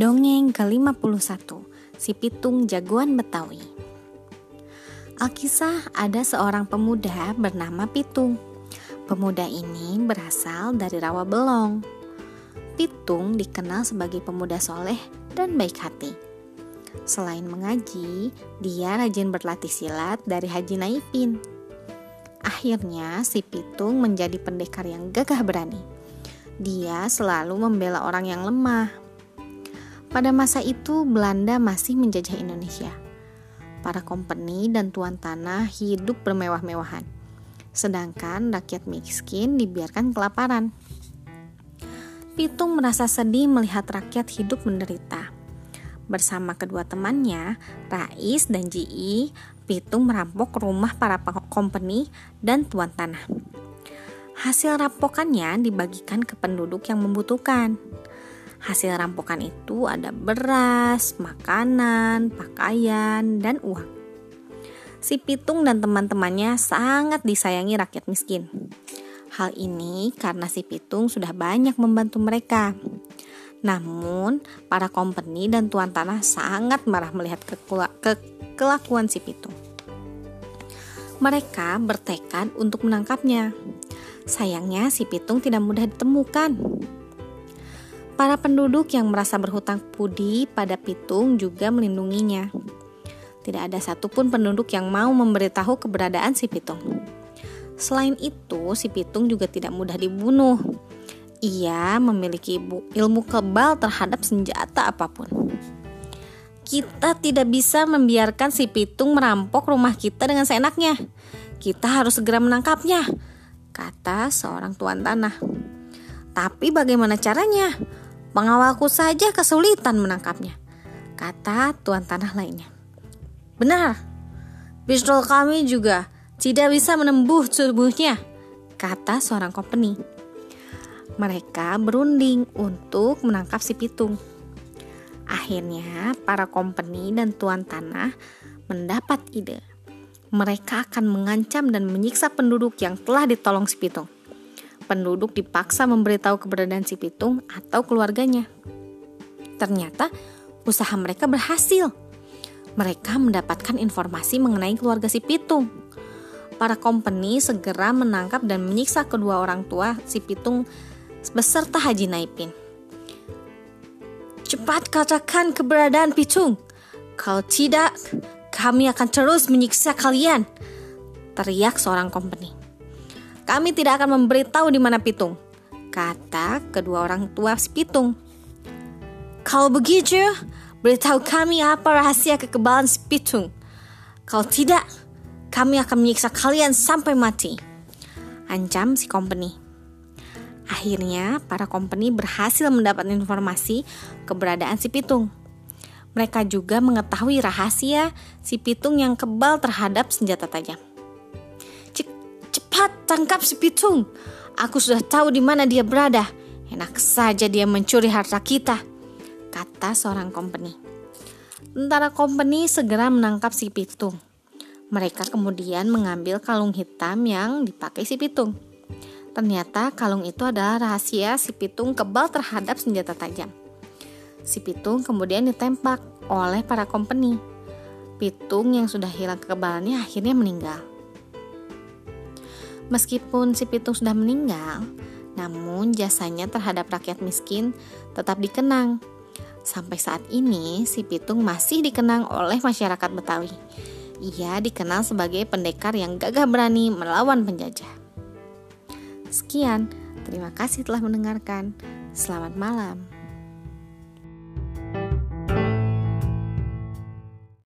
Dongeng ke-51 Si Pitung Jagoan Betawi. Alkisah ada seorang pemuda bernama Pitung. Pemuda ini berasal dari Rawa Belong. Pitung dikenal sebagai pemuda soleh dan baik hati. Selain mengaji, dia rajin berlatih silat dari Haji Naipin Akhirnya si Pitung menjadi pendekar yang gagah berani. Dia selalu membela orang yang lemah. Pada masa itu, Belanda masih menjajah Indonesia. Para kompeni dan tuan tanah hidup bermewah-mewahan, sedangkan rakyat miskin dibiarkan kelaparan. Pitung merasa sedih melihat rakyat hidup menderita. Bersama kedua temannya, Rais dan Ji, Pitung merampok rumah para kompeni dan tuan tanah. Hasil rampokannya dibagikan ke penduduk yang membutuhkan. Hasil rampokan itu ada beras, makanan, pakaian, dan uang. Si Pitung dan teman-temannya sangat disayangi rakyat miskin. Hal ini karena si Pitung sudah banyak membantu mereka. Namun, para kompeni dan tuan tanah sangat marah melihat kekelakuan si Pitung. Mereka bertekad untuk menangkapnya. Sayangnya si Pitung tidak mudah ditemukan. Para penduduk yang merasa berhutang budi pada Pitung juga melindunginya. Tidak ada satupun penduduk yang mau memberitahu keberadaan si Pitung. Selain itu, si Pitung juga tidak mudah dibunuh. Ia memiliki ilmu kebal terhadap senjata apa pun. Kita tidak bisa membiarkan si Pitung merampok rumah kita dengan seenaknya. Kita harus segera menangkapnya kata seorang tuan tanah. Tapi bagaimana caranya? Pengawalku saja kesulitan menangkapnya, kata tuan tanah lainnya. Benar, pistol kami juga tidak bisa menembus tubuhnya, kata seorang kompeni. Mereka berunding untuk menangkap si pitung. Akhirnya, para kompeni dan tuan tanah mendapat ide mereka akan mengancam dan menyiksa penduduk yang telah ditolong si Pitung. Penduduk dipaksa memberitahu keberadaan si Pitung atau keluarganya. Ternyata usaha mereka berhasil. Mereka mendapatkan informasi mengenai keluarga si Pitung. Para kompeni segera menangkap dan menyiksa kedua orang tua si Pitung beserta Haji Naipin. Cepat katakan keberadaan Pitung. Kalau tidak, kami akan terus menyiksa kalian, teriak seorang kompeni. Kami tidak akan memberitahu di mana Pitung, kata kedua orang tua si Pitung. Kalau begitu, beritahu kami apa rahasia kekebalan si Pitung. Kalau tidak, kami akan menyiksa kalian sampai mati. Ancam si kompeni. Akhirnya, para kompeni berhasil mendapat informasi keberadaan si Pitung. Mereka juga mengetahui rahasia si Pitung yang kebal terhadap senjata tajam. Cepat tangkap si Pitung. Aku sudah tahu di mana dia berada. Enak saja dia mencuri harta kita, kata seorang kompeni. Tentara kompeni segera menangkap si Pitung. Mereka kemudian mengambil kalung hitam yang dipakai si Pitung. Ternyata kalung itu adalah rahasia si Pitung kebal terhadap senjata tajam. Si Pitung kemudian ditembak oleh para kompeni. Pitung yang sudah hilang kekebalannya akhirnya meninggal. Meskipun si Pitung sudah meninggal, namun jasanya terhadap rakyat miskin tetap dikenang. Sampai saat ini, si Pitung masih dikenang oleh masyarakat Betawi. Ia dikenal sebagai pendekar yang gagah berani melawan penjajah. Sekian, terima kasih telah mendengarkan. Selamat malam.